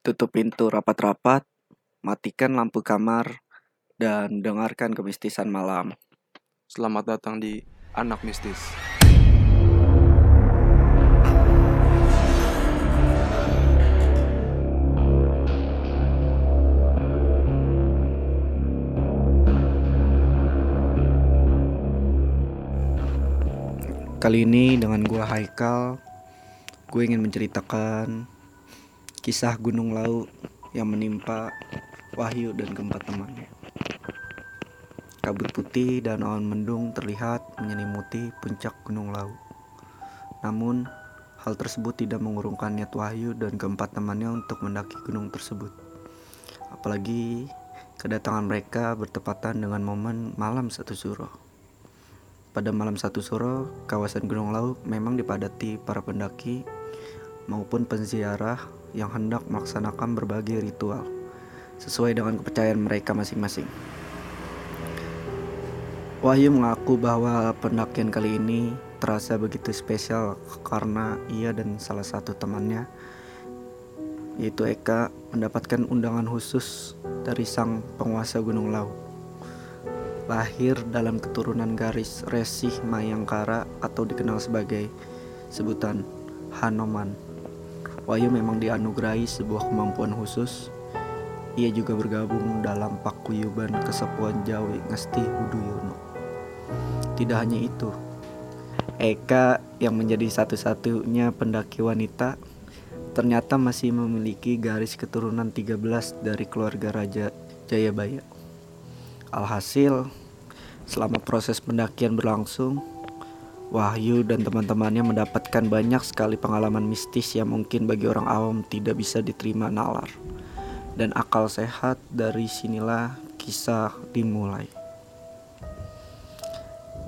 Tutup pintu rapat-rapat, matikan lampu kamar, dan dengarkan kemistisan malam. Selamat datang di Anak Mistis. Kali ini dengan gua Haikal, gue ingin menceritakan kisah Gunung Laut yang menimpa Wahyu dan keempat temannya. Kabut putih dan awan mendung terlihat menyelimuti puncak Gunung Laut. Namun, hal tersebut tidak mengurungkan niat Wahyu dan keempat temannya untuk mendaki gunung tersebut. Apalagi kedatangan mereka bertepatan dengan momen malam satu suro. Pada malam satu suro, kawasan Gunung Laut memang dipadati para pendaki maupun penziarah yang hendak melaksanakan berbagai ritual sesuai dengan kepercayaan mereka masing-masing. Wahyu mengaku bahwa pendakian kali ini terasa begitu spesial karena ia dan salah satu temannya yaitu Eka mendapatkan undangan khusus dari sang penguasa Gunung Laut lahir dalam keturunan garis Resih Mayangkara atau dikenal sebagai sebutan Hanoman. Wahyu memang dianugerahi sebuah kemampuan khusus. Ia juga bergabung dalam Pakuyuban Kesepuan Jawi Ngesti Huduyono. Tidak hanya itu, Eka yang menjadi satu-satunya pendaki wanita ternyata masih memiliki garis keturunan 13 dari keluarga Raja Jayabaya. Alhasil, selama proses pendakian berlangsung, Wahyu dan teman-temannya mendapatkan banyak sekali pengalaman mistis yang mungkin bagi orang awam tidak bisa diterima nalar. Dan akal sehat dari sinilah kisah dimulai.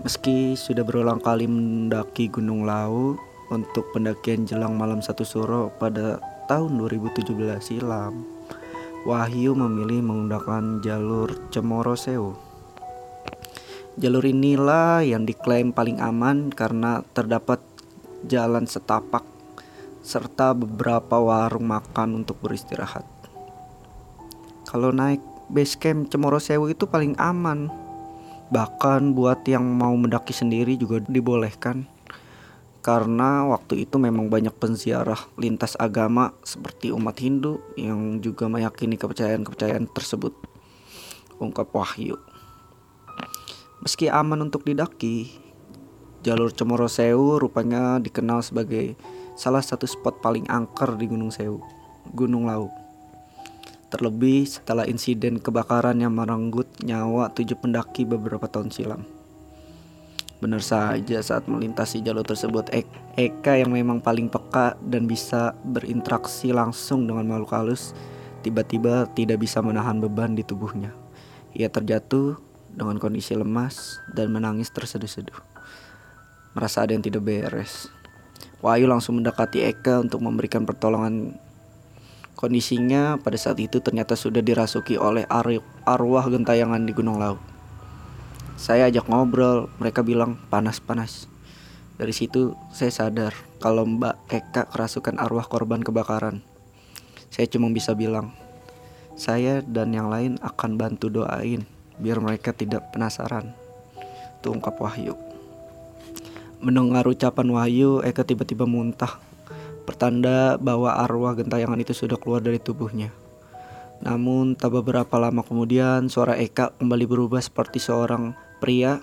Meski sudah berulang kali mendaki Gunung Lau untuk pendakian jelang malam satu suro pada tahun 2017 silam, Wahyu memilih menggunakan jalur Cemoro Sewu. Jalur inilah yang diklaim paling aman karena terdapat jalan setapak serta beberapa warung makan untuk beristirahat. Kalau naik base camp Cemoro Sewu itu paling aman. Bahkan buat yang mau mendaki sendiri juga dibolehkan karena waktu itu memang banyak penziarah lintas agama seperti umat Hindu yang juga meyakini kepercayaan-kepercayaan tersebut. Ungkap Wahyu. Meski aman untuk didaki, jalur Cemoro Sewu rupanya dikenal sebagai salah satu spot paling angker di Gunung Sewu, Gunung Lau. Terlebih setelah insiden kebakaran yang merenggut nyawa tujuh pendaki beberapa tahun silam. Benar saja saat melintasi jalur tersebut Eka yang memang paling peka dan bisa berinteraksi langsung dengan makhluk halus Tiba-tiba tidak bisa menahan beban di tubuhnya Ia terjatuh dengan kondisi lemas dan menangis terseduh-seduh. Merasa ada yang tidak beres. Wahyu langsung mendekati Eka untuk memberikan pertolongan. Kondisinya pada saat itu ternyata sudah dirasuki oleh arwah gentayangan di Gunung Laut saya ajak ngobrol, mereka bilang panas-panas. Dari situ saya sadar kalau Mbak Eka kerasukan arwah korban kebakaran. Saya cuma bisa bilang, saya dan yang lain akan bantu doain biar mereka tidak penasaran. Itu ungkap Wahyu. Mendengar ucapan Wahyu, Eka tiba-tiba muntah. Pertanda bahwa arwah gentayangan itu sudah keluar dari tubuhnya. Namun tak beberapa lama kemudian suara Eka kembali berubah seperti seorang pria.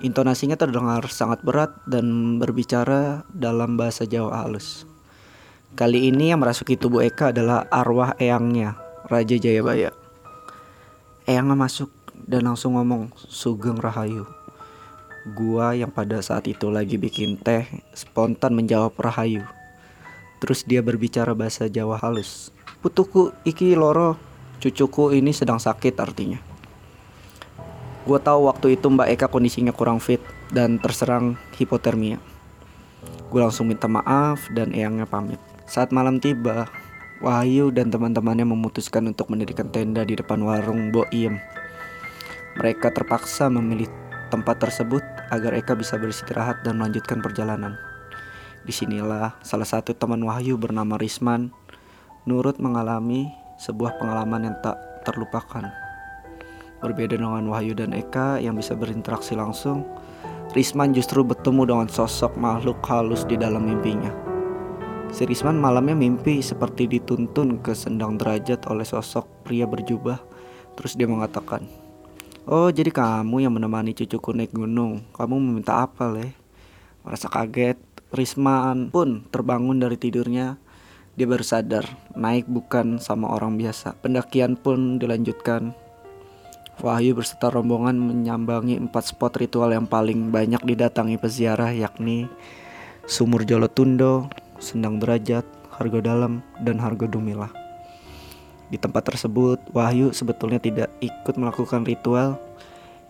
Intonasinya terdengar sangat berat dan berbicara dalam bahasa Jawa halus. Kali ini yang merasuki tubuh Eka adalah arwah eyangnya, Raja Jayabaya. Eyangnya masuk dan langsung ngomong, Sugeng Rahayu. Gua yang pada saat itu lagi bikin teh spontan menjawab Rahayu. Terus dia berbicara bahasa Jawa halus. Putuku iki loro, cucuku ini sedang sakit artinya. Gue tahu waktu itu Mbak Eka kondisinya kurang fit dan terserang hipotermia. Gue langsung minta maaf dan Eyangnya pamit. Saat malam tiba, Wahyu dan teman-temannya memutuskan untuk mendirikan tenda di depan warung Bo Iem. Mereka terpaksa memilih tempat tersebut agar Eka bisa beristirahat dan melanjutkan perjalanan. Di sinilah salah satu teman Wahyu bernama Risman Nurut mengalami sebuah pengalaman yang tak terlupakan. Berbeda dengan Wahyu dan Eka yang bisa berinteraksi langsung, Risman justru bertemu dengan sosok makhluk halus di dalam mimpinya. Si Risman malamnya mimpi seperti dituntun ke sendang derajat oleh sosok pria berjubah. Terus dia mengatakan, Oh jadi kamu yang menemani cucuku naik gunung. Kamu meminta apa leh? Merasa kaget. Risman pun terbangun dari tidurnya. Dia baru sadar Naik bukan sama orang biasa. Pendakian pun dilanjutkan. Wahyu berserta rombongan menyambangi empat spot ritual yang paling banyak didatangi peziarah yakni Sumur Jolotundo, Sendang Derajat, Harga Dalam, dan Harga Dumilah. Di tempat tersebut, Wahyu sebetulnya tidak ikut melakukan ritual.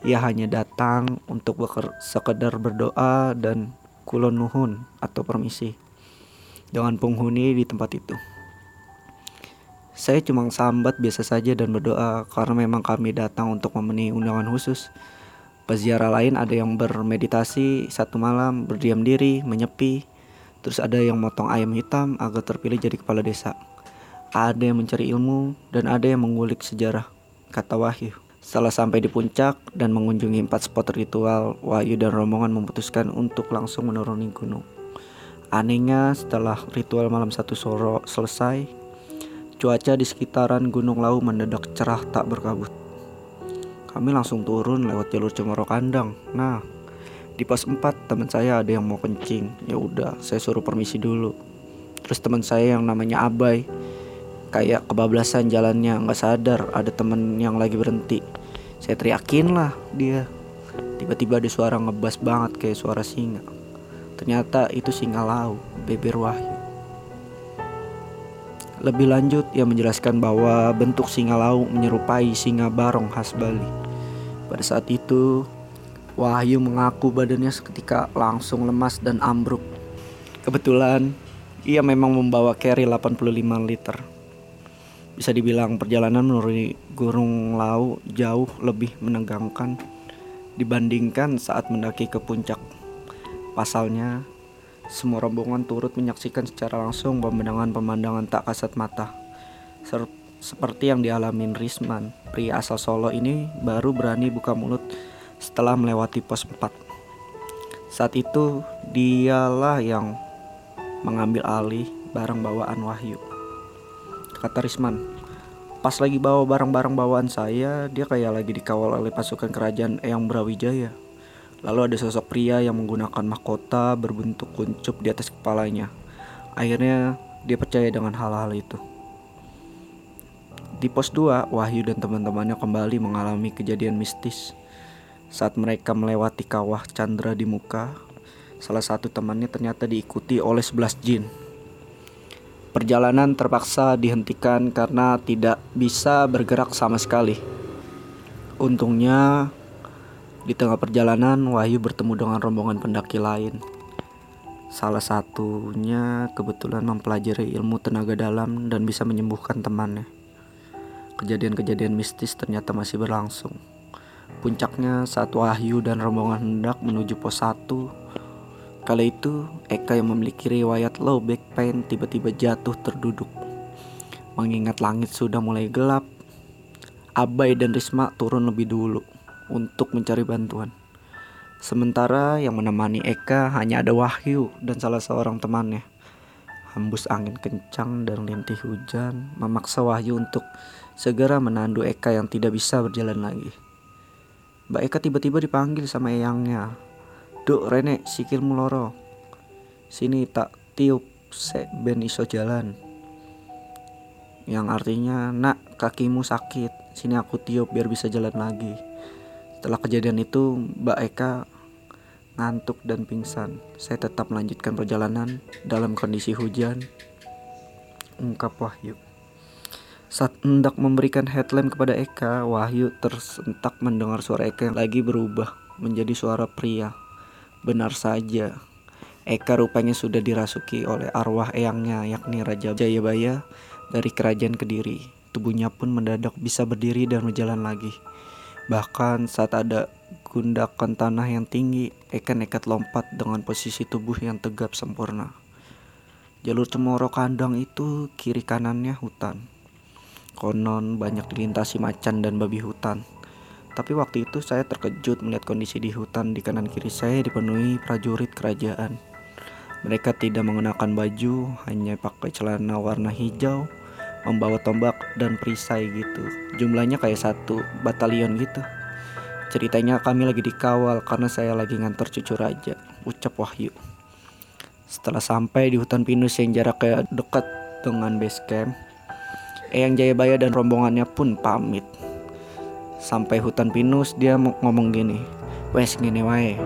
Ia hanya datang untuk sekedar berdoa dan kulon nuhun atau permisi dengan penghuni di tempat itu. Saya cuma sambat biasa saja dan berdoa karena memang kami datang untuk memenuhi undangan khusus. Peziarah lain ada yang bermeditasi satu malam, berdiam diri, menyepi. Terus ada yang motong ayam hitam agar terpilih jadi kepala desa. Ada yang mencari ilmu dan ada yang mengulik sejarah, kata Wahyu. Setelah sampai di puncak dan mengunjungi empat spot ritual, Wahyu dan rombongan memutuskan untuk langsung menuruni gunung. Anehnya setelah ritual malam satu soro selesai, cuaca di sekitaran Gunung Lau mendadak cerah tak berkabut. Kami langsung turun lewat jalur Cemoro Kandang. Nah, di pos 4 teman saya ada yang mau kencing. Ya udah, saya suruh permisi dulu. Terus teman saya yang namanya Abai kayak kebablasan jalannya nggak sadar ada temen yang lagi berhenti. Saya teriakin lah dia. Tiba-tiba ada suara ngebas banget kayak suara singa. Ternyata itu singa lau beber wahyu. Lebih lanjut ia menjelaskan bahwa bentuk singa lau menyerupai singa barong khas Bali. Pada saat itu Wahyu mengaku badannya seketika langsung lemas dan ambruk. Kebetulan ia memang membawa carry 85 liter bisa dibilang perjalanan menuruni Gunung Lau jauh lebih menegangkan dibandingkan saat mendaki ke puncak. Pasalnya, semua rombongan turut menyaksikan secara langsung pemandangan-pemandangan tak kasat mata. Ser seperti yang dialami Risman, pria asal Solo ini baru berani buka mulut setelah melewati pos 4. Saat itu, dialah yang mengambil alih barang bawaan Wahyu kata Risman. Pas lagi bawa barang-barang bawaan saya, dia kayak lagi dikawal oleh pasukan kerajaan Eyang Brawijaya. Lalu ada sosok pria yang menggunakan mahkota berbentuk kuncup di atas kepalanya. Akhirnya dia percaya dengan hal-hal itu. Di pos 2, Wahyu dan teman-temannya kembali mengalami kejadian mistis. Saat mereka melewati kawah Chandra di muka, salah satu temannya ternyata diikuti oleh 11 jin. Perjalanan terpaksa dihentikan karena tidak bisa bergerak sama sekali. Untungnya, di tengah perjalanan Wahyu bertemu dengan rombongan pendaki lain. Salah satunya kebetulan mempelajari ilmu tenaga dalam dan bisa menyembuhkan temannya. Kejadian-kejadian mistis ternyata masih berlangsung. Puncaknya saat Wahyu dan rombongan hendak menuju pos 1 Kala itu, Eka yang memiliki riwayat low back pain tiba-tiba jatuh terduduk. Mengingat langit sudah mulai gelap, Abai dan Risma turun lebih dulu untuk mencari bantuan. Sementara yang menemani Eka hanya ada Wahyu dan salah seorang temannya. Hembus angin kencang dan lintih hujan memaksa Wahyu untuk segera menandu Eka yang tidak bisa berjalan lagi. Mbak Eka tiba-tiba dipanggil sama eyangnya Duk Rene sikilmu loro. Sini tak tiup se ben iso jalan. Yang artinya, "Nak, kakimu sakit. Sini aku tiup biar bisa jalan lagi." Setelah kejadian itu, Mbak Eka ngantuk dan pingsan. Saya tetap melanjutkan perjalanan dalam kondisi hujan. Ungkap Wahyu. Saat hendak memberikan headlamp kepada Eka, Wahyu tersentak mendengar suara Eka yang lagi berubah menjadi suara pria. Benar saja, Eka rupanya sudah dirasuki oleh arwah eyangnya yakni Raja Jayabaya dari kerajaan Kediri. Tubuhnya pun mendadak bisa berdiri dan berjalan lagi. Bahkan saat ada gundakan tanah yang tinggi, Eka nekat lompat dengan posisi tubuh yang tegap sempurna. Jalur Cemoro Kandang itu kiri kanannya hutan. Konon banyak dilintasi macan dan babi hutan. Tapi waktu itu saya terkejut melihat kondisi di hutan di kanan kiri saya dipenuhi prajurit kerajaan. Mereka tidak mengenakan baju, hanya pakai celana warna hijau, membawa tombak dan perisai gitu. Jumlahnya kayak satu batalion gitu. Ceritanya kami lagi dikawal karena saya lagi ngantor cucu raja, ucap Wahyu. Setelah sampai di hutan pinus yang jaraknya dekat dengan base camp, Eyang Jayabaya dan rombongannya pun pamit. Sampai hutan pinus dia ngomong gini, wes gini wae.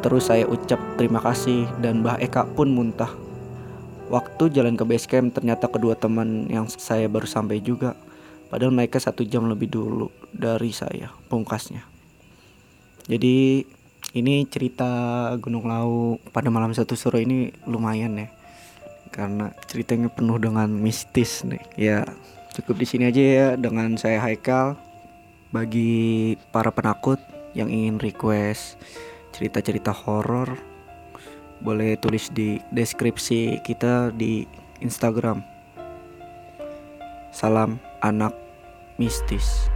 Terus saya ucap terima kasih dan Mbah Eka pun muntah. Waktu jalan ke base camp ternyata kedua teman yang saya baru sampai juga. Padahal mereka satu jam lebih dulu dari saya, pungkasnya. Jadi ini cerita Gunung Lau pada malam satu suro ini lumayan ya karena ceritanya penuh dengan mistis nih ya cukup di sini aja ya dengan saya Haikal bagi para penakut yang ingin request cerita-cerita horor boleh tulis di deskripsi kita di Instagram. Salam anak mistis